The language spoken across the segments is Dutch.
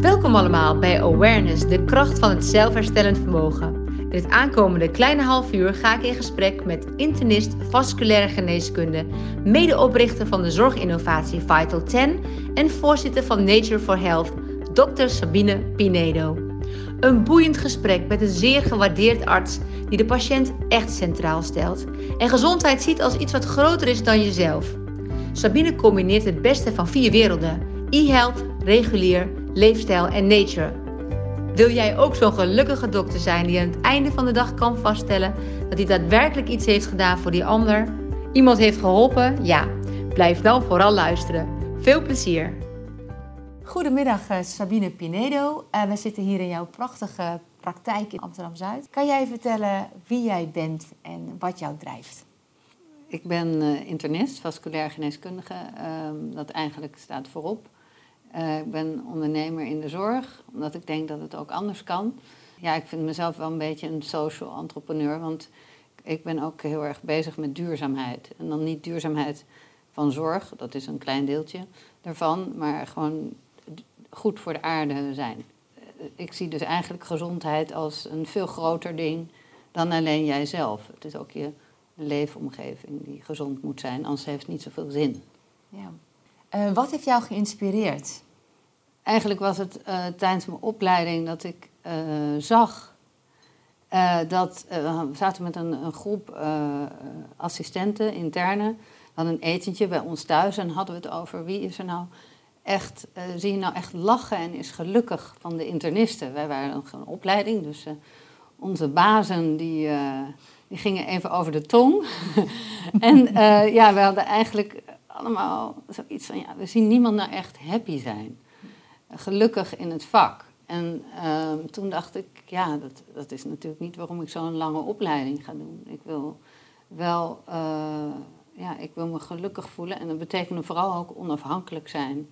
Welkom allemaal bij Awareness, de kracht van het zelfherstellend vermogen. In het aankomende kleine half uur ga ik in gesprek met internist vasculaire geneeskunde, medeoprichter van de zorginnovatie Vital 10 en voorzitter van Nature for Health, Dr. Sabine Pinedo. Een boeiend gesprek met een zeer gewaardeerd arts die de patiënt echt centraal stelt en gezondheid ziet als iets wat groter is dan jezelf. Sabine combineert het beste van vier werelden: e-health, regulier, leefstijl en nature. Wil jij ook zo'n gelukkige dokter zijn die aan het einde van de dag kan vaststellen dat hij daadwerkelijk iets heeft gedaan voor die ander? Iemand heeft geholpen? Ja. Blijf dan vooral luisteren. Veel plezier! Goedemiddag eh, Sabine Pinedo. Uh, we zitten hier in jouw prachtige praktijk in Amsterdam-Zuid. Kan jij vertellen wie jij bent en wat jou drijft? Ik ben uh, internist, vasculair geneeskundige. Ehm, dat eigenlijk staat voorop. Uh, ik ben ondernemer in de zorg, omdat ik denk dat het ook anders kan. Ja, ik vind mezelf wel een beetje een social entrepreneur, want ik ben ook heel erg bezig met duurzaamheid. En dan niet duurzaamheid van zorg, dat is een klein deeltje daarvan, maar gewoon goed voor de aarde zijn. Eh, ik zie dus eigenlijk gezondheid als een veel groter ding dan alleen jijzelf. Het is ook je leefomgeving die gezond moet zijn, anders heeft het niet zoveel zin. Ja. Uh, wat heeft jou geïnspireerd? Eigenlijk was het uh, tijdens mijn opleiding dat ik uh, zag dat we zaten met een, een groep assistenten, interne, hadden een etentje bij ons thuis en hadden we het over wie is er nou echt, zie je nou echt lachen en is gelukkig van de internisten. Wij waren nog een opleiding, dus onze bazen die, die gingen even over de tong. en ja, we hadden eigenlijk allemaal zoiets van, ja, we zien niemand nou echt happy zijn. Gelukkig in het vak. En ehm, toen dacht ik, ja, dat, dat is natuurlijk niet waarom ik zo'n lange opleiding ga doen. Ik wil wel, uh, ja, ik wil me gelukkig voelen. En dat betekende vooral ook onafhankelijk zijn,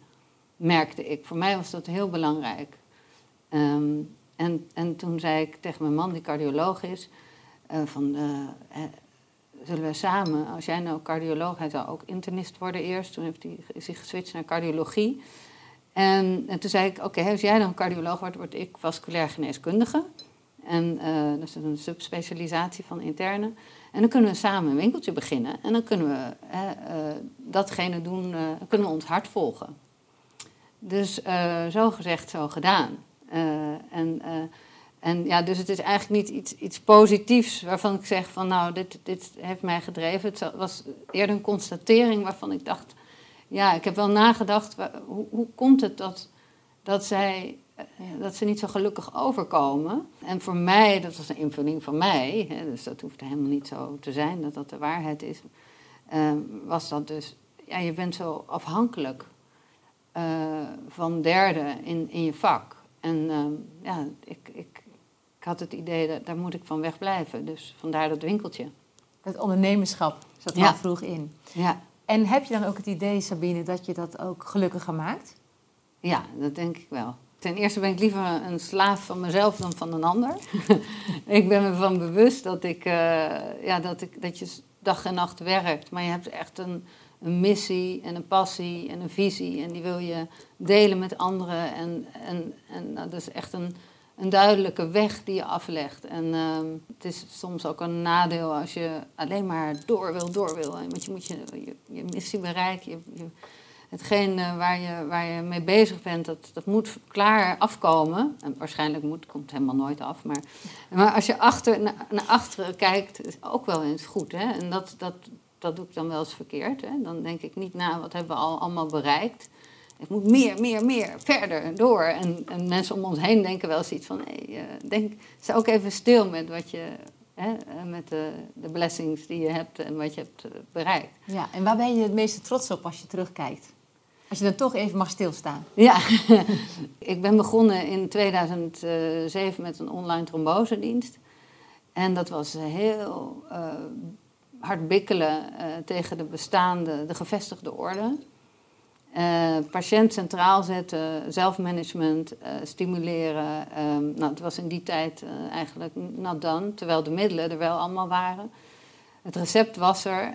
merkte ik. Voor mij was dat heel belangrijk. Um, en, en toen zei ik tegen mijn man, die cardioloog is, uh, van, uh, zullen we samen, als jij nou cardioloog, hij zou ook internist worden eerst, toen heeft hij, hij geswitcht naar cardiologie. En, en toen zei ik, oké, als jij dan cardioloog wordt, word ik vasculair geneeskundige. En uh, dat is een subspecialisatie van interne. En dan kunnen we samen een winkeltje beginnen. En dan kunnen we uh, datgene doen, uh, kunnen we ons hart volgen. Dus zo gezegd, zo gedaan. en en ja, dus het is eigenlijk niet iets, iets positiefs waarvan ik zeg van nou, dit, dit heeft mij gedreven. Het was eerder een constatering waarvan ik dacht, ja, ik heb wel nagedacht, hoe, hoe komt het dat, dat zij eh, dat ze niet zo gelukkig overkomen. En voor mij, dat was een invulling van mij, hè, dus dat hoeft helemaal niet zo te zijn dat dat de waarheid is, uh, was dat dus, ja, je bent zo afhankelijk uh, van derden in, in je vak. En uh, ja, ik, ik, had het idee, dat daar moet ik van wegblijven. Dus vandaar dat winkeltje. Het ondernemerschap zat ja. al vroeg in. Ja. En heb je dan ook het idee, Sabine, dat je dat ook gelukkiger maakt? Ja, dat denk ik wel. Ten eerste ben ik liever een slaaf van mezelf dan van een ander. ik ben me van bewust dat, ik, uh, ja, dat, ik, dat je dag en nacht werkt. Maar je hebt echt een, een missie en een passie en een visie. En die wil je delen met anderen. En, en, en nou, dat is echt een, een duidelijke weg die je aflegt. En uh, het is soms ook een nadeel als je alleen maar door wil, door wil. Want je moet je, je, je missie bereiken. Je, hetgeen uh, waar, je, waar je mee bezig bent, dat, dat moet klaar afkomen. En waarschijnlijk moet, komt helemaal nooit af. Maar, maar als je achter, naar, naar achteren kijkt, is ook wel eens goed. Hè? En dat, dat, dat doe ik dan wel eens verkeerd. Hè? Dan denk ik niet na, wat hebben we al allemaal bereikt? Het moet meer, meer, meer, verder, door. En, en mensen om ons heen denken wel eens iets van... Hey, uh, denk, sta ook even stil met wat je... Hè, eh, met de, de blessings die je hebt en wat je hebt eh, bereikt. Ja, en waar ben je het meeste trots op als je terugkijkt? Als je dan toch even mag stilstaan. Ja, ik ben begonnen in 2007 met een online trombosedienst. En dat was heel uh, hard bikkelen uh, tegen de bestaande, de gevestigde orde. Uh, patiënt centraal zetten, zelfmanagement uh, stimuleren. Um, nou, het was in die tijd uh, eigenlijk not done, terwijl de middelen er wel allemaal waren. Het recept was er,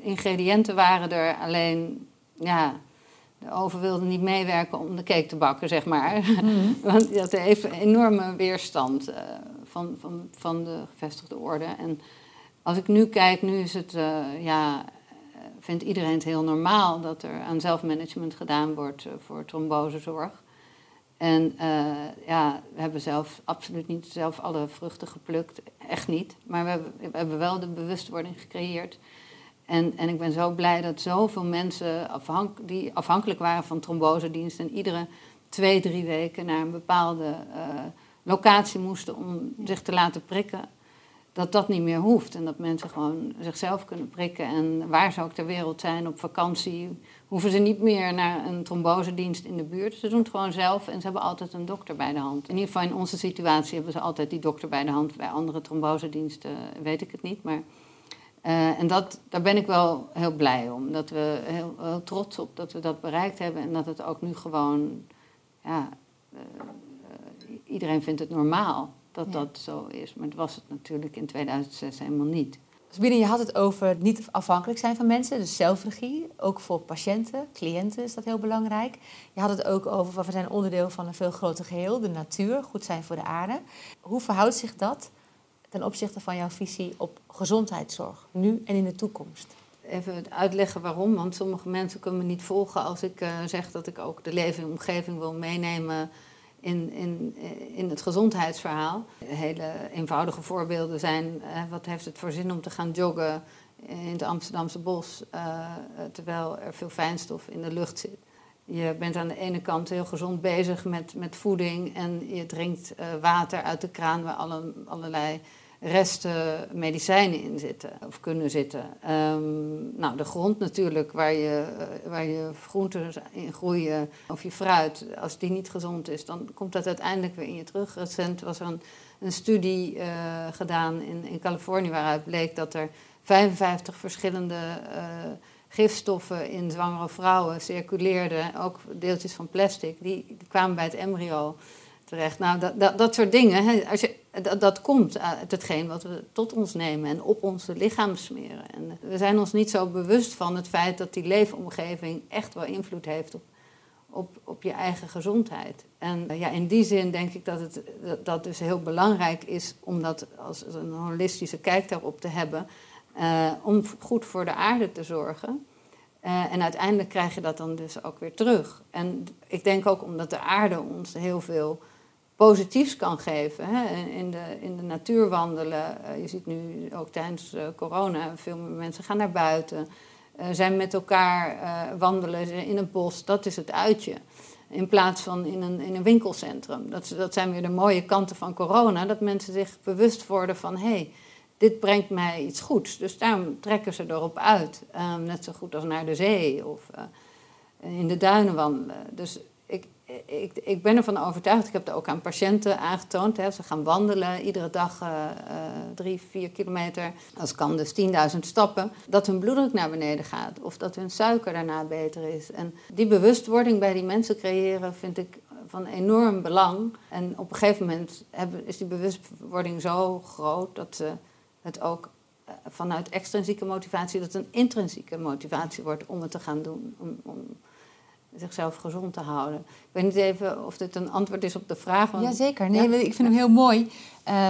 ingrediënten waren er, alleen ja, de oven wilde niet meewerken om de cake te bakken, zeg maar. Mhm. Want die had even enorme weerstand van, van, van de gevestigde orde. En als ik nu kijk, nu is het, ja, vindt iedereen het heel normaal dat er aan zelfmanagement gedaan wordt uh, voor trombosezorg. En ja, we hebben zelf absoluut niet zelf alle vruchten geplukt, echt niet. Maar we hebben, we hebben wel de bewustwording gecreëerd en, en ik ben zo blij dat zoveel mensen afhank die afhankelijk waren van trombosedienst en iedere twee, drie weken naar een bepaalde uh, locatie moesten om zich te laten prikken, dat dat niet meer hoeft. En dat mensen gewoon zichzelf kunnen prikken. En waar ze ook ter wereld zijn, op vakantie, hoeven ze niet meer naar een trombosedienst in de buurt. Ze doen het gewoon zelf en ze hebben altijd een dokter bij de hand. In ieder geval in onze situatie hebben ze altijd die dokter bij de hand. Bij andere trombosediensten weet ik het niet, maar... Uh, en dat, daar ben ik wel heel blij om. Dat we heel, trots op dat we dat bereikt hebben. En dat het ook nu gewoon. Ja, uh, iedereen vindt het normaal dat dat zo is. Maar het was het natuurlijk in 2006 helemaal niet. Sabine, je had het over niet afhankelijk zijn van mensen, dus zelfregie. Ook voor patiënten, cliënten is dat heel belangrijk. Je had het ook over, we zijn onderdeel van een veel groter geheel, de natuur, goed zijn voor de aarde. Hoe verhoudt zich dat ten opzichte van jouw visie op gezondheidszorg, nu en in de toekomst? Even uitleggen waarom, want sommige mensen kunnen me niet volgen als ik uh, zeg dat ik ook de leefomgeving wil meenemen in, in, in het gezondheidsverhaal. Hele eenvoudige voorbeelden zijn, uh, wat heeft het voor zin om te gaan joggen in het Amsterdamse bos, uh, terwijl er veel fijnstof in de lucht zit. Je bent aan de ene kant heel gezond bezig met, met voeding en je drinkt water uit de kraan waar alle, allerlei resten medicijnen in zitten of kunnen zitten. Um, nou, de grond natuurlijk, waar je, eh, waar je groenten in groeien of je fruit, als die niet gezond is, dan komt dat uiteindelijk weer in je terug. Recent was er een, een studie uh, gedaan in, in Californië waaruit bleek dat er 55 verschillende uh, gifstoffen in zwangere vrouwen circuleerden, ook deeltjes van plastic, die, die kwamen bij het embryo terecht. Nou, dat, dat, dat soort dingen, hè, als je, dat, dat komt uit hetgeen wat we tot ons nemen en op onze lichaam smeren. En we zijn ons niet zo bewust van het feit dat die leefomgeving echt wel invloed heeft op, op, op je eigen gezondheid. En ja, in die zin denk ik dat het dat dus heel belangrijk is om dat als een holistische kijk daarop te hebben. Uh, om goed voor de aarde te zorgen. Uh, en uiteindelijk krijg je dat dan dus ook weer terug. En ik denk ook omdat de aarde ons heel veel positiefs kan geven. Hè? In, de, in de natuur wandelen. Uh, je ziet nu ook tijdens uh, corona, veel mensen gaan naar buiten. Uh, zijn met elkaar wandelen in het bos. Dat is het uitje. In plaats van in een, in een winkelcentrum. Dat, dat zijn weer de mooie kanten van corona. Dat mensen zich bewust worden van... hey, dit brengt mij iets goeds. Dus daarom trekken ze erop uit. Net zo goed als naar de zee of in de duinen wandelen. Dus ik, ik ben ervan overtuigd, ik heb het ook aan patiënten aangetoond. Hè, ze gaan wandelen, iedere dag uh, drie, vier kilometer. Als kan dus 10.000 stappen. Dat hun bloeddruk naar beneden gaat of dat hun suiker daarna beter is. En die bewustwording bij die mensen creëren vind ik van enorm belang. En op een gegeven moment hebben, is die bewustwording zo groot dat ze het ook eh, vanuit extrinsieke motivatie, dat een intrinsieke motivatie wordt om het te gaan doen. Om, zichzelf gezond te houden. Ik weet niet even of dit een antwoord is op de vraag. Want... Jazeker, nee, ik vind hem heel mooi.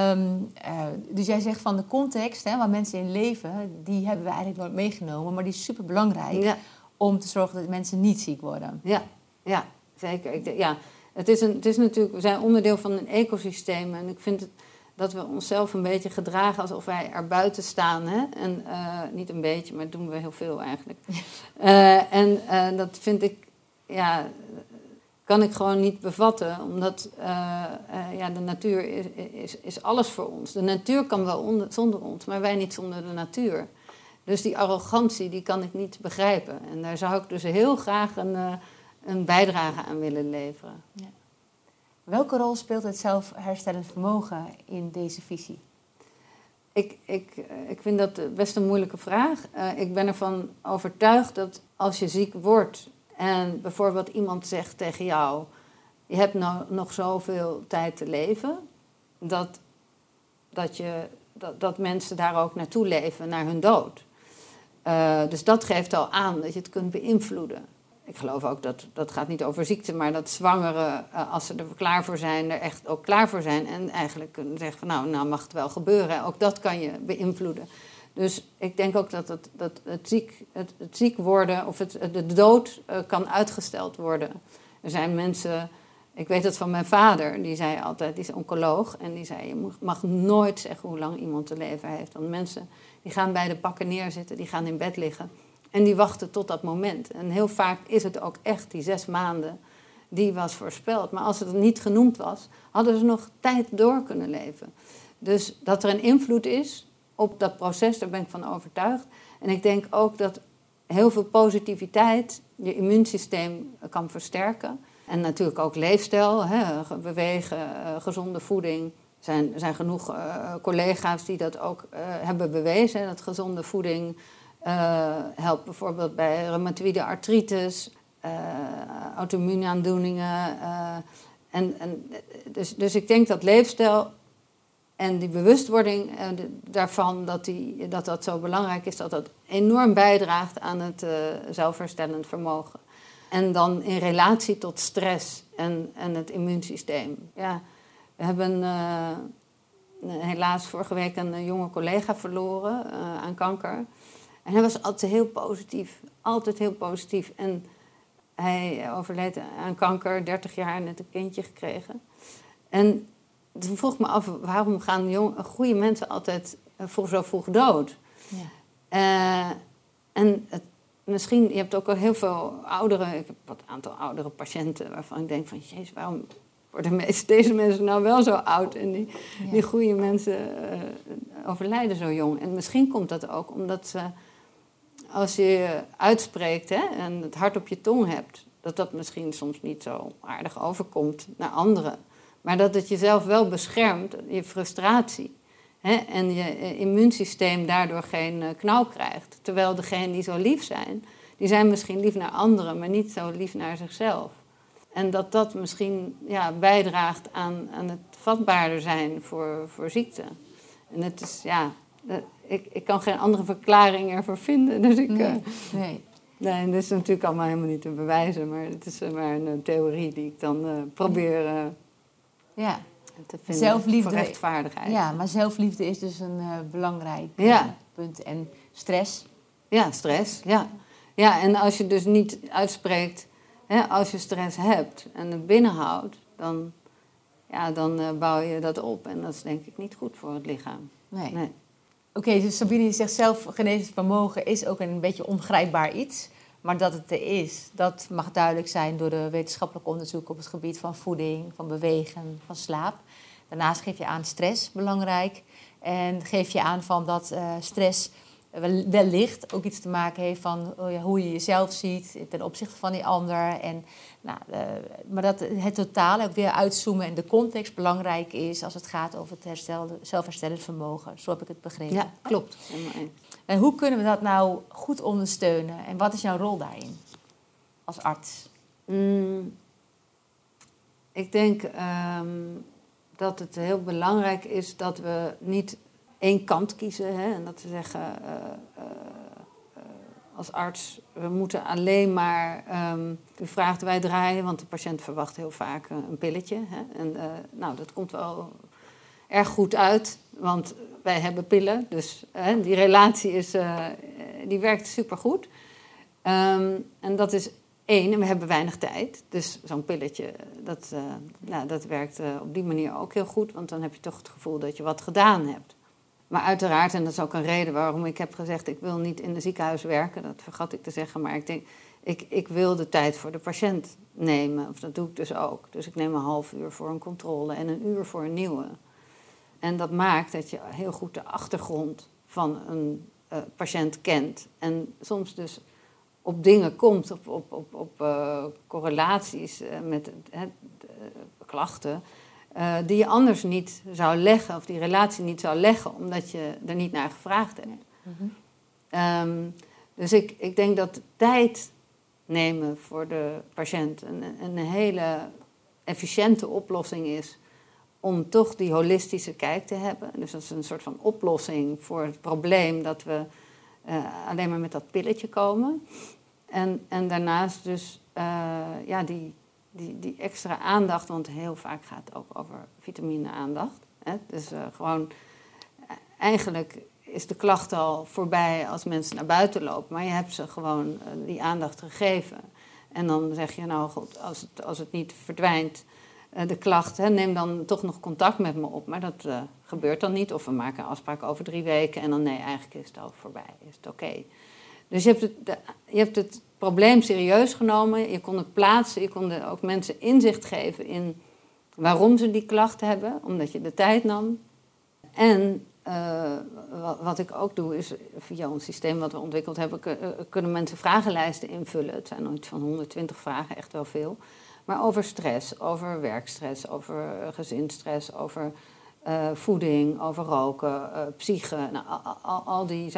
Um, uh, dus jij zegt van de context hè, waar mensen in leven, die hebben we eigenlijk nooit meegenomen, maar die is super belangrijk ja. om te zorgen dat mensen niet ziek worden. Ja, ja zeker. Ik, ja. Het, is een, het is natuurlijk, we zijn onderdeel van een ecosysteem en ik vind het dat we onszelf een beetje gedragen alsof wij er buiten staan. Hè? En uh, niet een beetje, maar dat doen we heel veel eigenlijk. Uh, en uh, dat vind ik ja, kan ik gewoon niet bevatten. Omdat uh, uh, ja, de natuur is, is, is, alles voor ons. De natuur kan wel onder, zonder ons, maar wij niet zonder de natuur. Dus die arrogantie, die kan ik niet begrijpen. En daar zou ik dus heel graag een, uh, een bijdrage aan willen leveren. Ja. Welke rol speelt het zelfherstellend vermogen in deze visie? Ik, ik, ik vind dat best een moeilijke vraag. ik ben ervan overtuigd dat als je ziek wordt en bijvoorbeeld iemand zegt tegen jou: Je hebt nou nog zoveel tijd te leven, dat, dat, je, dat, dat mensen daar ook naartoe leven, naar hun dood. Uh, dus dat geeft al aan dat je het kunt beïnvloeden. ik geloof ook dat dat gaat niet over ziekte, maar dat zwangeren, eh, als ze er klaar voor zijn, er echt ook klaar voor zijn. En eigenlijk kunnen zeggen van nou, nou mag het wel gebeuren. Ook dat kan je beïnvloeden. Dus ik denk ook dat het, dat het, ziek, het, ziek worden of het, de dood uh, kan uitgesteld worden. Er zijn mensen, ik weet het van mijn vader, die zei altijd, die is oncoloog. En die zei, je mag nooit zeggen hoe lang iemand te leven heeft. Want mensen die gaan bij de pakken neerzitten, die gaan in bed liggen. En die wachten tot dat moment. En heel vaak is het ook echt die zes maanden die was voorspeld. Maar als het niet genoemd was, hadden ze nog tijd door kunnen leven. Dus dat er een invloed is op dat proces, daar ben ik van overtuigd. En ik denk ook dat heel veel positiviteit je immuunsysteem kan versterken. En natuurlijk ook leefstijl, hè, bewegen, eh, gezonde voeding. Er zijn, zijn genoeg uh, collega's die dat ook uh, hebben bewezen, dat gezonde voeding helpt bijvoorbeeld bij reumatoïde artritis, auto-immuunaandoeningen. En, en, dus, dus ik denk dat leefstijl en die bewustwording daarvan, dat, die, dat dat zo belangrijk is, dat dat enorm bijdraagt aan het zelfherstellend vermogen. En dan in relatie tot stress en, en het immuunsysteem. Ja, we hebben helaas vorige week een jonge collega verloren aan kanker. En hij was altijd heel positief. Altijd heel positief. En hij overleed aan kanker, 30 jaar, net een kindje gekregen. En toen vroeg ik me af, waarom gaan jong, goede mensen altijd voor zo vroeg dood? Ja. Uh, en het, misschien, je hebt ook al heel veel oudere, ik heb een aantal oudere patiënten waarvan ik denk van, jezus, waarom worden deze mensen nou wel zo oud en die, die goede mensen uh, overlijden zo jong? En misschien komt dat ook omdat ze als je uitspreekt hè, en het hart op je tong hebt, dat dat misschien soms niet zo aardig overkomt naar anderen. Maar dat het jezelf wel beschermt, je frustratie. Hè, en je eh, immuunsysteem daardoor geen eh, knauw krijgt. Terwijl degenen die zo lief zijn, die zijn misschien lief naar anderen, maar niet zo lief naar zichzelf. En dat dat misschien ja, bijdraagt aan, aan het vatbaarder zijn voor, voor ziekte. En het is, ja, ik, ik kan geen andere verklaring ervoor vinden. Dus ik, nee, nee. nee, dat is natuurlijk allemaal helemaal niet te bewijzen, maar het is maar een, een theorie die ik dan uh, probeer uh, ja. te vinden zelfliefde, voor rechtvaardigheid. Ja, maar zelfliefde is dus een belangrijk ja. punt. En stress? Ja, stress, ja. Ja, en als je dus niet uitspreekt, hè, als je stress hebt en het binnenhoudt, dan, ja, dan bouw je dat op. En dat is denk ik niet goed voor het lichaam. Nee. nee. Oké, dus Sabine zegt zelf, genetisch vermogen is ook een beetje ongrijpbaar iets. Maar dat het er is, dat mag duidelijk zijn door de wetenschappelijk onderzoek op het gebied van voeding, van bewegen, van slaap. Daarnaast geef je aan stress, belangrijk. En geef je aan van dat uh, stress wellicht ook iets te maken heeft van oh hoe je jezelf ziet ten opzichte van die ander. En, nou, uh, maar dat het totaal ook weer uitzoomen en de context belangrijk is als het gaat over het herstelde, zelfherstellend vermogen. Zo heb ik het begrepen. Ja, klopt. En hoe kunnen we dat nou goed ondersteunen en wat is jouw rol daarin als arts? Mm, ik denk um, dat het heel belangrijk is dat we niet één kant kiezen. Hè, en dat ze zeggen uh, uh, als arts, we moeten alleen maar um, u vraagt wij draaien, want de patiënt verwacht heel vaak een pilletje. Hè, en nou, dat komt wel erg goed uit, want wij hebben pillen. Dus die relatie is, die werkt supergoed. Um, en dat is één, en we hebben weinig tijd. Dus zo'n pilletje, dat, nou, dat werkt op die manier ook heel goed. Want dan heb je toch het gevoel dat je wat gedaan hebt. Maar uiteraard, en dat is ook een reden waarom ik heb gezegd: ik wil niet in het ziekenhuis werken, dat vergat ik te zeggen, maar ik denk, ik, ik wil de tijd voor de patiënt nemen. Of dat doe ik dus ook. Dus ik neem een half uur voor een controle en een uur voor een nieuwe. En dat maakt dat je heel goed de achtergrond van een uh, patiënt kent. En soms dus op dingen komt, op, op, op, op uh, correlaties uh, met klachten uh, die je anders niet zou leggen, of die relatie niet zou leggen, omdat je er niet naar gevraagd hebt. Mm um, dus ik, ik denk dat tijd nemen voor de patiënt een, een hele efficiënte oplossing is om toch die holistische kijk te hebben. Dus dat is een soort van oplossing voor het probleem dat we uh, alleen maar met dat pilletje komen. En, en daarnaast dus ja, die, die, die extra aandacht, want heel vaak gaat het ook over vitamine-aandacht. Dus gewoon, eigenlijk is de klacht al voorbij als mensen naar buiten lopen, maar je hebt ze gewoon die aandacht gegeven. En dan zeg je, nou goed, als het, als het niet verdwijnt, de klacht, hè, neem dan toch nog contact met me op. Maar dat gebeurt dan niet. Of we maken een afspraak over drie weken en dan nee, eigenlijk is het al voorbij, is het oké. Dus je hebt het, je hebt het probleem serieus genomen, je kon het plaatsen, je kon ook mensen inzicht geven in waarom ze die klacht hebben, omdat je de tijd nam. En uh, wat, ik ook doe, is via ons systeem wat we ontwikkeld hebben, kunnen mensen vragenlijsten invullen. Het zijn nooit van 120 vragen, echt wel veel. Maar over stress, over werkstress, over gezinsstress, over uh, voeding, over roken, uh, psyche. Nou, al, die,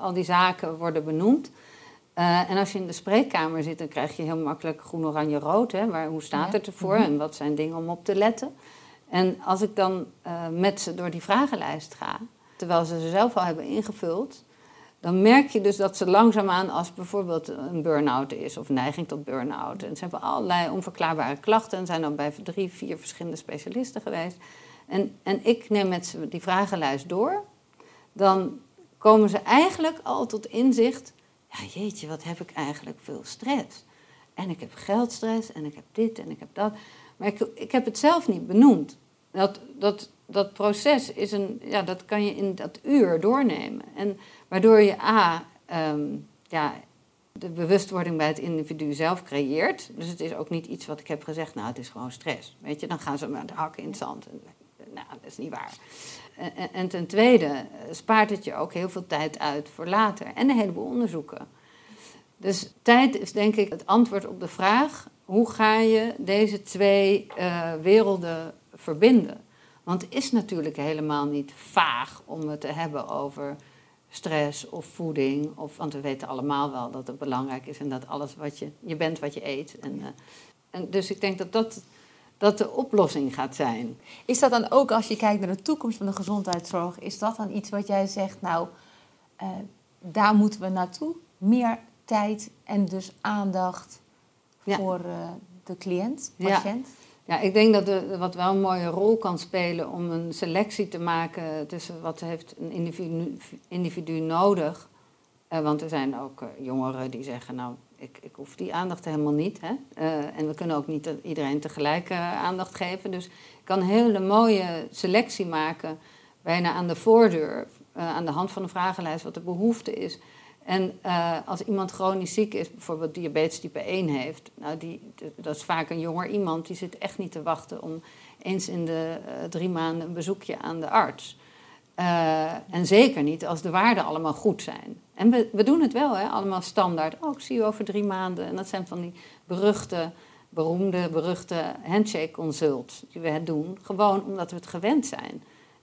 al die zaken worden benoemd. Uh, en als je in de spreekkamer zit, dan krijg je heel makkelijk groen, oranje, rood. Hè? Waar, hoe staat het ervoor mhm. en wat zijn dingen om op te letten? En als ik dan uh, met ze door die vragenlijst ga, terwijl ze ze zelf al hebben ingevuld, dan merk je dus dat ze langzaamaan, als bijvoorbeeld een burn-out is of neiging tot burn-out, en ze hebben allerlei onverklaarbare klachten en zijn dan bij drie, vier verschillende specialisten geweest. En, en ik neem met ze die vragenlijst door, dan komen ze eigenlijk al tot inzicht, ja jeetje, wat heb ik eigenlijk veel stress. En ik heb geldstress en ik heb dit en ik heb dat. Maar ik, ik heb het zelf niet benoemd. Dat, dat, dat proces is een, ja, dat kan je in dat uur doornemen. En waardoor je A, um, ja, de bewustwording bij het individu zelf creëert. Dus het is ook niet iets wat ik heb gezegd, nou het is gewoon stress. Weet je, dan gaan ze met de hakken in het zand. nou, dat is niet waar. En, en ten tweede eh, spaart het je ook heel veel tijd uit voor later. En een heleboel onderzoeken. Dus tijd is denk ik het antwoord op de vraag: hoe ga je deze twee uh, werelden verbinden? Want het is natuurlijk helemaal niet vaag om het te hebben over stress of voeding. Of, want we weten allemaal wel dat het belangrijk is en dat alles wat je, je bent wat je eet. En, uh, en dus ik denk dat dat, dat de oplossing gaat zijn. Is dat dan ook als je kijkt naar de toekomst van de gezondheidszorg, is dat dan iets wat jij zegt, nou, uh, daar moeten we naartoe? Meer tijd en dus aandacht ja. voor uh, de cliënt, patiënt? Ja. Ja, ik denk dat er wat wel een mooie rol kan spelen om een selectie te maken tussen wat heeft een individu, individu nodig. Uh, want er zijn ook jongeren die zeggen, nou, ik, ik hoef die aandacht helemaal niet. Hè? Uh, en we kunnen ook niet iedereen tegelijk aandacht geven. Dus ik kan een hele mooie selectie maken, bijna aan de voordeur, aan de hand van een vragenlijst, wat de behoefte is. En als iemand chronisch ziek is, bijvoorbeeld diabetes type 1 heeft, nou die, dat is vaak een jonger iemand, die zit echt niet te wachten om eens in de drie maanden een bezoekje aan de arts. En zeker niet als de waarden allemaal goed zijn. En we, we doen het wel, hè, allemaal standaard. Oh, ik zie u over drie maanden. En dat zijn van die beruchte, beroemde, beruchte handshake consults die we het doen. Gewoon omdat we het gewend zijn.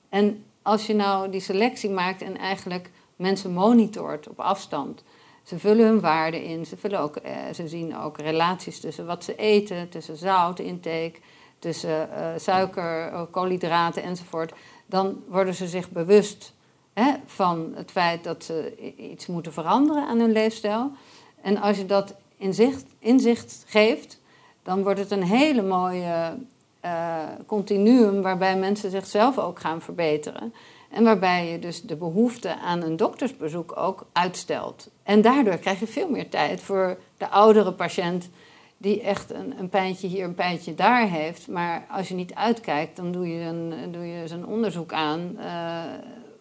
En als je nou die selectie maakt en eigenlijk mensen monitort op afstand. Ze vullen hun waarden in, ze, vullen ook, eh, ze zien ook relaties tussen wat ze eten, tussen zoutintake, tussen uh, suiker, eh, koolhydraten enzovoort. Dan worden ze zich bewust van het feit dat ze iets moeten veranderen aan hun leefstijl. En als je dat inzicht, inzicht geeft, dan wordt het een hele mooie uh, continuum waarbij mensen zichzelf ook gaan verbeteren. En waarbij je dus de behoefte aan een doktersbezoek ook uitstelt. En daardoor krijg je veel meer tijd voor de oudere patiënt die echt een, een pijntje hier, een pijntje daar heeft. Maar als je niet uitkijkt, dan doe je een, doe je een onderzoek aan uh,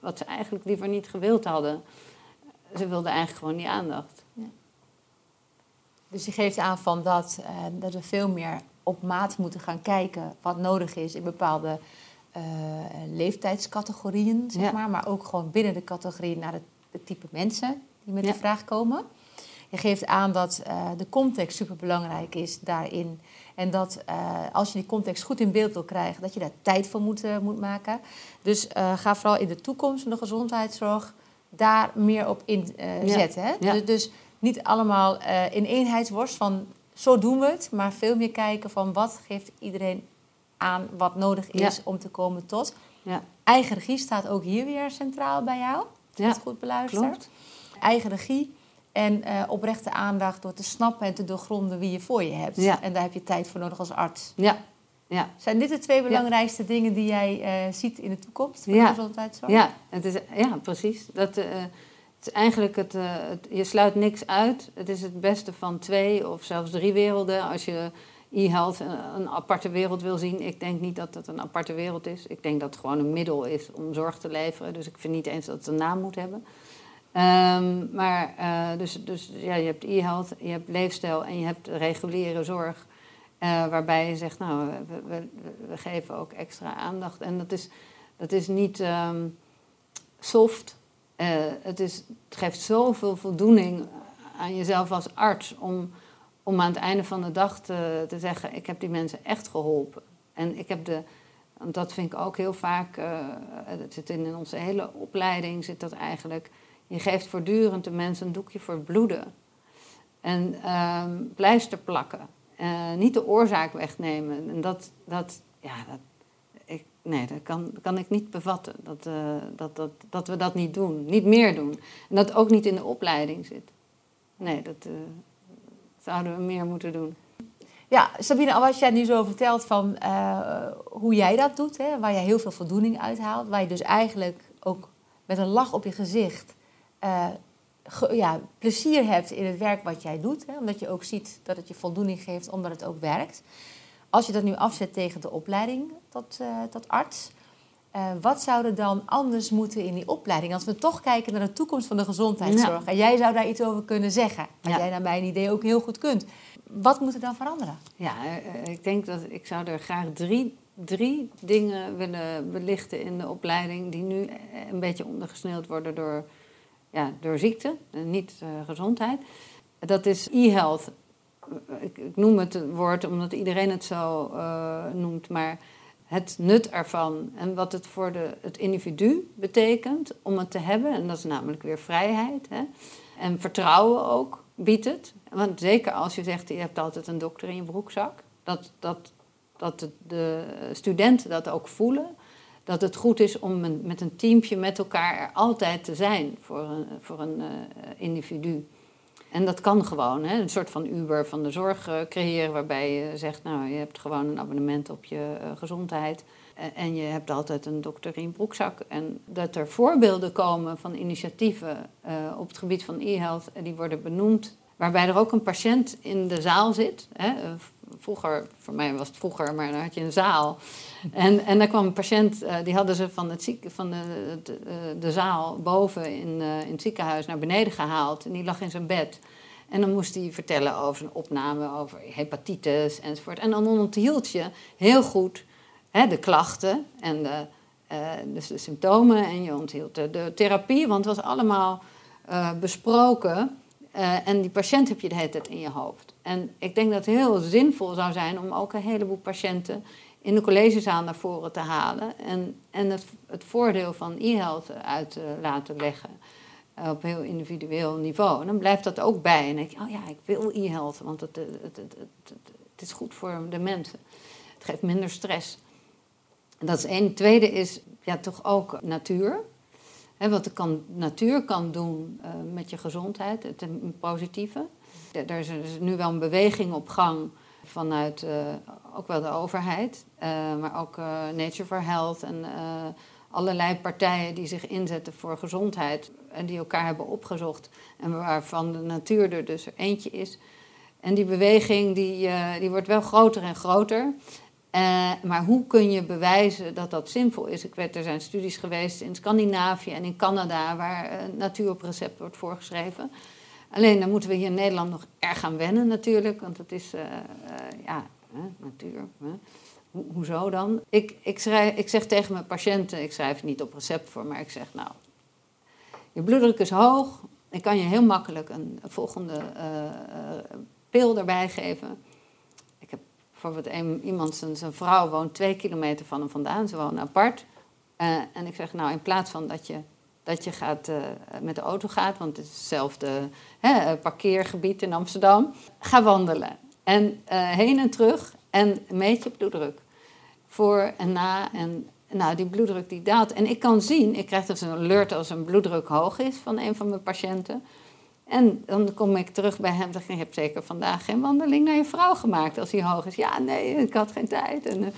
wat ze eigenlijk liever niet gewild hadden. Ze wilden eigenlijk gewoon die aandacht. Ja. Dus je geeft aan van dat, uh, dat we veel meer op maat moeten gaan kijken wat nodig is in bepaalde uh, leeftijdscategorieën, zeg maar. Maar ook gewoon binnen de categorie naar het, het type mensen die met de vraag komen. Je geeft aan dat uh, de context superbelangrijk is daarin. En dat uh, als je die context goed in beeld wil krijgen, dat je daar tijd voor moet, uh, moet maken. Dus ga vooral in de toekomst van de gezondheidszorg daar meer op inzetten. Ja. Ja. Dus, dus, niet allemaal in eenheidsworst van zo doen we het, maar veel meer kijken van wat geeft iedereen aan wat nodig is om te komen tot. Ja. Eigen regie staat ook hier weer centraal bij jou. Als ja. goed beluisterd. Klopt. Eigen regie en uh, oprechte aandacht door te snappen en te doorgronden wie je voor je hebt. Ja. En daar heb je tijd voor nodig als arts. Ja. ja. Zijn dit de twee belangrijkste dingen die jij uh, ziet in de toekomst van ja. de gezondheidszorg? Ja, het is, ja precies. Dat, uh, het is eigenlijk het, het, je sluit niks uit. Het is het beste van twee of zelfs drie werelden. Als je e-health een, een aparte wereld wil zien. Ik denk niet dat het een aparte wereld is. Ik denk dat het gewoon een middel is om zorg te leveren. Dus ik vind niet eens dat het een naam moet hebben. Um, maar uh, dus, dus ja, je hebt e-health, je hebt leefstijl en je hebt reguliere zorg. Uh, waarbij je zegt, nou, we, we, geven ook extra aandacht. En dat is, dat is niet um, soft. Uh, het, is, het geeft zoveel voldoening aan jezelf als arts om, om aan het einde van de dag te, te zeggen: Ik heb die mensen echt geholpen. En ik heb de. Want dat vind ik ook heel vaak. het zit in onze hele opleiding, zit dat eigenlijk. Je geeft voortdurend de mensen een doekje voor het bloeden. En um, pleister plakken. Uh, niet de oorzaak wegnemen. En dat, dat, ja, dat, ik, nee, dat kan, kan ik niet bevatten. Dat, uh, dat, dat, dat we dat niet doen. Niet meer doen. En dat ook niet in de opleiding zit. Nee, dat uh, zouden we meer moeten doen. Ja, Sabine, als jij nu zo vertelt van uh, hoe jij dat doet, hè, waar jij heel veel voldoening uithaalt, waar je dus eigenlijk ook met een lach op je gezicht uh, ge, ja, plezier hebt in het werk wat jij doet, hè, omdat je ook ziet dat het je voldoening geeft, omdat het ook werkt. Als je dat nu afzet tegen de opleiding tot, uh, tot arts, uh, wat zou er dan anders moeten in die opleiding? Als we toch kijken naar de toekomst van de gezondheidszorg, ja. en jij zou daar iets over kunnen zeggen, wat ja. jij naar mijn idee ook heel goed kunt. Wat moet er dan veranderen? Ja, ik denk dat ik zou er graag drie, drie dingen willen belichten in de opleiding die nu een beetje ondergesneeuwd worden door ja, door ziekte, niet uh, gezondheid. Dat is e-health. Ik, noem het woord omdat iedereen het zo uh, noemt, maar het nut ervan en wat het voor de, het individu betekent om het te hebben, en dat is namelijk weer vrijheid. Hè? En vertrouwen ook biedt het. Want zeker als je zegt, je hebt altijd een dokter in je broekzak, dat, dat, dat de studenten dat ook voelen dat het goed is om een, met een teampje met elkaar er altijd te zijn voor een, voor een uh, individu. En dat kan gewoon, hè? een soort van Uber van de zorg uh, creëren, waarbij je zegt, nou, je hebt gewoon een abonnement op je uh, gezondheid. En je hebt altijd een dokter in broekzak. En dat er voorbeelden komen van initiatieven op het gebied van e-health, die worden benoemd, waarbij er ook een patiënt in de zaal zit. Hè? Vroeger, voor mij was het vroeger, maar dan had je een zaal. En, en daar kwam een patiënt, uh, die hadden ze van, het ziek, van de, de, de zaal boven in, uh, in het ziekenhuis naar beneden gehaald. En die lag in zijn bed. En dan moest hij vertellen over zijn opname, over hepatitis enzovoort. En dan onthield je heel goed hè, de klachten en de, dus de symptomen. En je onthield de, de therapie, want het was allemaal besproken. Uh, en die patiënt heb je de hele tijd in je hoofd. En ik denk dat het heel zinvol zou zijn om ook een heleboel patiënten in de collegezaal naar voren te halen. En, en het, voordeel van e-health uit te laten leggen op heel individueel niveau. En dan blijft dat ook bij. En dan denk je, oh ja, ik wil e-health, want het, het, het, het, is goed voor de mensen. Het geeft minder stress. Dat is één. Tweede is ja, toch ook natuur. Wat de kan, natuur kan doen uh, met je gezondheid, het positieve. Er is, is, nu wel een beweging op gang vanuit uh, ook wel de overheid, uh, maar ook Nature for Health en allerlei partijen die zich inzetten voor gezondheid en die elkaar hebben opgezocht en waarvan de natuur er dus eentje is. En die beweging die, die wordt wel groter en groter. Uh, maar hoe kun je bewijzen dat dat zinvol is? Ik weet, er zijn studies geweest in Scandinavië en in Canada waar uh, natuur op recept wordt voorgeschreven. Alleen dan moeten we hier in Nederland nog erg gaan wennen natuurlijk, want het is, uh, ja, natuur. Ho hoezo dan? Ik, ik, schrijf, ik zeg tegen mijn patiënten, ik schrijf niet op recept voor, maar ik zeg nou, je bloeddruk is hoog. Ik kan je heel makkelijk een volgende pil erbij geven bijvoorbeeld iemand, zijn, vrouw woont twee kilometer van hem vandaan, ze wonen apart. Uh, en ik zeg, nou, in plaats van dat je, dat je gaat, uh, met de auto gaat, want het is hetzelfde hè, parkeergebied in Amsterdam, ga wandelen. En heen en terug en meet je bloeddruk. Voor en na. En nou, die bloeddruk die daalt. En ik kan zien, ik krijg dus een alert als een bloeddruk hoog is van een van mijn patiënten. En dan kom ik terug bij hem en zeg ik, je hebt zeker vandaag geen wandeling naar je vrouw gemaakt als hij hoog is. Ja, nee, ik had geen tijd. En,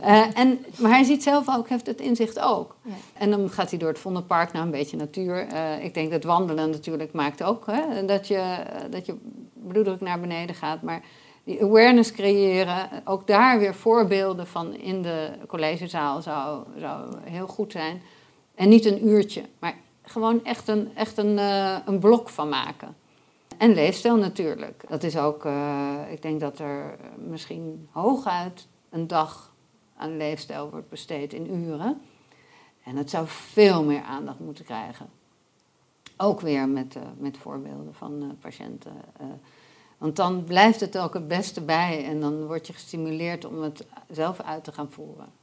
uh, en, maar hij ziet zelf ook, heeft het inzicht ook. Ja. En dan gaat hij door het Vondelpark naar een beetje natuur. Uh, ik denk dat wandelen natuurlijk maakt ook hè, dat, je, dat je bloeddruk naar beneden gaat. Maar die awareness creëren, ook daar weer voorbeelden van in de collegezaal zou, zou heel goed zijn. En niet een uurtje, maar gewoon echt een, echt een, uh, een blok van maken. En leefstijl natuurlijk. Dat is ook, uh, ik denk dat er misschien hooguit een dag aan leefstijl wordt besteed in uren. En het zou veel meer aandacht moeten krijgen. Ook weer met, uh, met voorbeelden van patiënten. want dan blijft het ook het beste bij en dan word je gestimuleerd om het zelf uit te gaan voeren.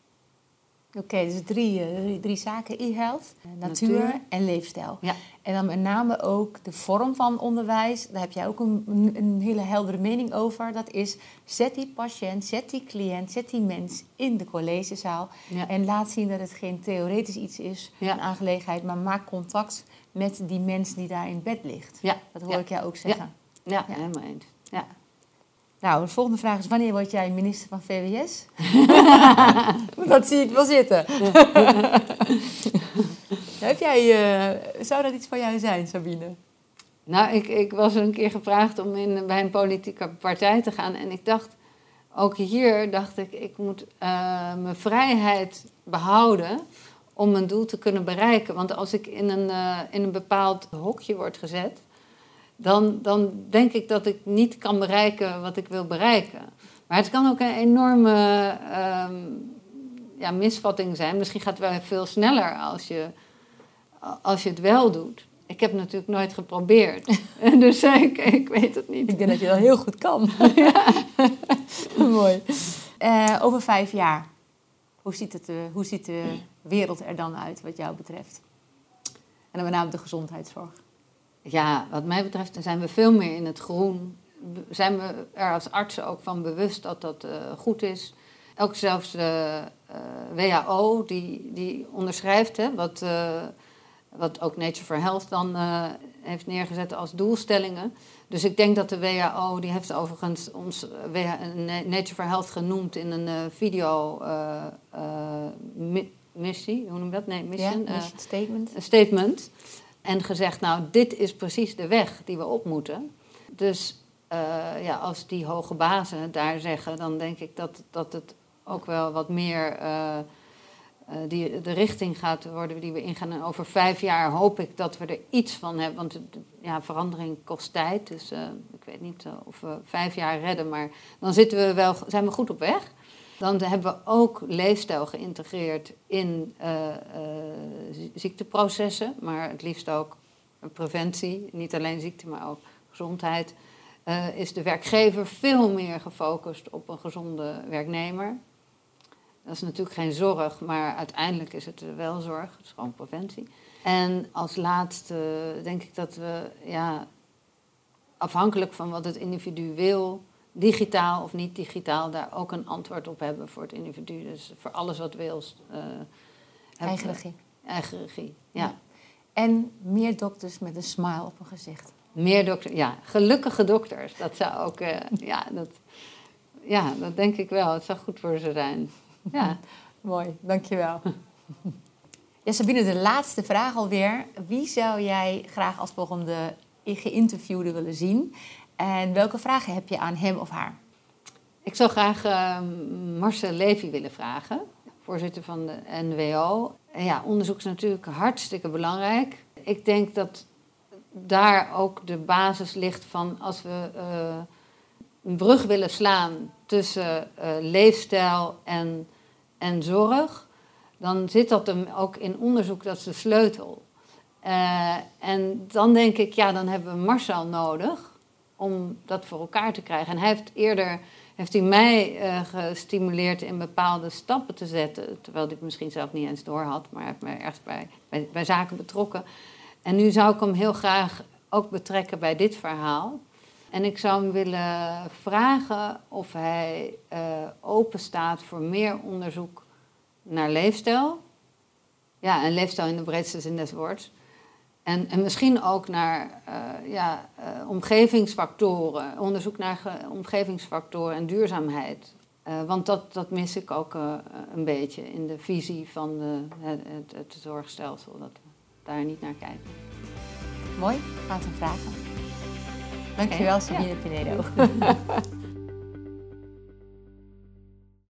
Oké, dus drie, uh, drie zaken: e-health, natuur, en leefstijl. Ja. En dan met name ook de vorm van onderwijs. Daar heb jij ook een, een, hele heldere mening over. Dat is: zet die patiënt, zet die cliënt, zet die mens in de collegezaal. En laat zien dat het geen theoretisch iets is, een aangelegenheid, maar maak contact met die mens die daar in bed ligt. Ja. Dat hoor ik jou ook zeggen. Ja, helemaal eens. Ja. Nou, de volgende vraag is: wanneer word jij minister van VWS? dat zie ik wel zitten. Heb jij, uh, zou dat iets van jou zijn, Sabine? Nou, ik, ik was een keer gevraagd om in, bij een politieke partij te gaan. En ik dacht, ook hier dacht ik, ik moet uh, mijn vrijheid behouden om mijn doel te kunnen bereiken. Want als ik in een, uh, in een bepaald hokje word gezet, dan, dan denk ik dat ik niet kan bereiken wat ik wil bereiken. Maar het kan ook een enorme um, ja, misvatting zijn. Misschien gaat het wel veel sneller als je, als je het wel doet. Ik heb het natuurlijk nooit geprobeerd. dus ik, ik weet het niet. Ik denk dat je dat heel goed kan. Mooi. Uh, over vijf jaar, hoe ziet, het, uh, hoe ziet de wereld er dan uit wat jou betreft? En dan met name de gezondheidszorg ja, wat mij betreft zijn we veel meer in het groen. Zijn we er als artsen ook van bewust dat dat uh, goed is. Ook zelfs de uh, WHO, die, die onderschrijft hè, wat, uh, wat ook Nature for Health dan heeft neergezet als doelstellingen. Dus ik denk dat de WHO, die heeft overigens ons Nature for Health genoemd in een video missie, hoe noem je dat? Nee, mission. Ja, mission statement. statement. En gezegd, nou, dit is precies de weg die we op moeten. Dus uh, ja, als die hoge bazen daar zeggen, dan denk ik dat, dat het ook wel wat meer uh, uh, die, de richting gaat worden die we ingaan. En over vijf jaar hoop ik dat we er iets van hebben. Want ja, verandering kost tijd. Dus ik weet niet of we vijf jaar redden. Maar dan zitten we wel, zijn we goed op weg. Dan hebben we ook leefstijl geïntegreerd in uh, uh, ziekteprocessen, maar het liefst ook preventie, niet alleen ziekte, maar ook gezondheid. Uh, is de werkgever veel meer gefocust op een gezonde werknemer. Dat is natuurlijk geen zorg, maar uiteindelijk is het wel zorg. Het is gewoon preventie. En als laatste denk ik dat we, ja, afhankelijk van wat het individu wil, digitaal of niet digitaal, daar ook een antwoord op hebben voor het individu. Dus voor alles wat wil. Uh, eigen regie. Eigen regie, ja. En meer dokters met een smile op hun gezicht. Meer dokters, ja. Gelukkige dokters. Dat zou ook, uh, ja, dat, ja, dat denk ik wel. Het zou goed voor ze zijn. Ja. Mooi, dankjewel. Ja, Sabine, de laatste vraag alweer. Wie zou jij graag als volgende geïnterviewde willen zien? En welke vragen heb je aan hem of haar? Ik zou graag uh, Marcel Levy willen vragen, voorzitter van de NWO. Ja, onderzoek is natuurlijk hartstikke belangrijk. Ik denk dat daar ook de basis ligt van als we uh, een brug willen slaan tussen uh, leefstijl en, en zorg, dan zit dat hem ook in onderzoek, dat is de sleutel. Uh, en dan denk ik, ja, dan hebben we Marcel nodig om dat voor elkaar te krijgen. En hij heeft eerder heeft hij mij uh, gestimuleerd in bepaalde stappen te zetten. Terwijl ik misschien zelf niet eens door had, maar hij heeft mij echt bij, bij, zaken betrokken. En nu zou ik hem heel graag ook betrekken bij dit verhaal. En ik zou hem willen vragen of hij uh, open staat voor meer onderzoek naar leefstijl. Ja, en leefstijl in de breedste zin des woords. En, en misschien ook naar uh, ja, uh, omgevingsfactoren, onderzoek naar omgevingsfactoren en duurzaamheid. Uh, want dat, dat mis ik ook een beetje in de visie van de, het, het, zorgstelsel, dat we daar niet naar kijken. Mooi, gaan we vragen. Dankjewel, okay. Sabine ja. Pinedo.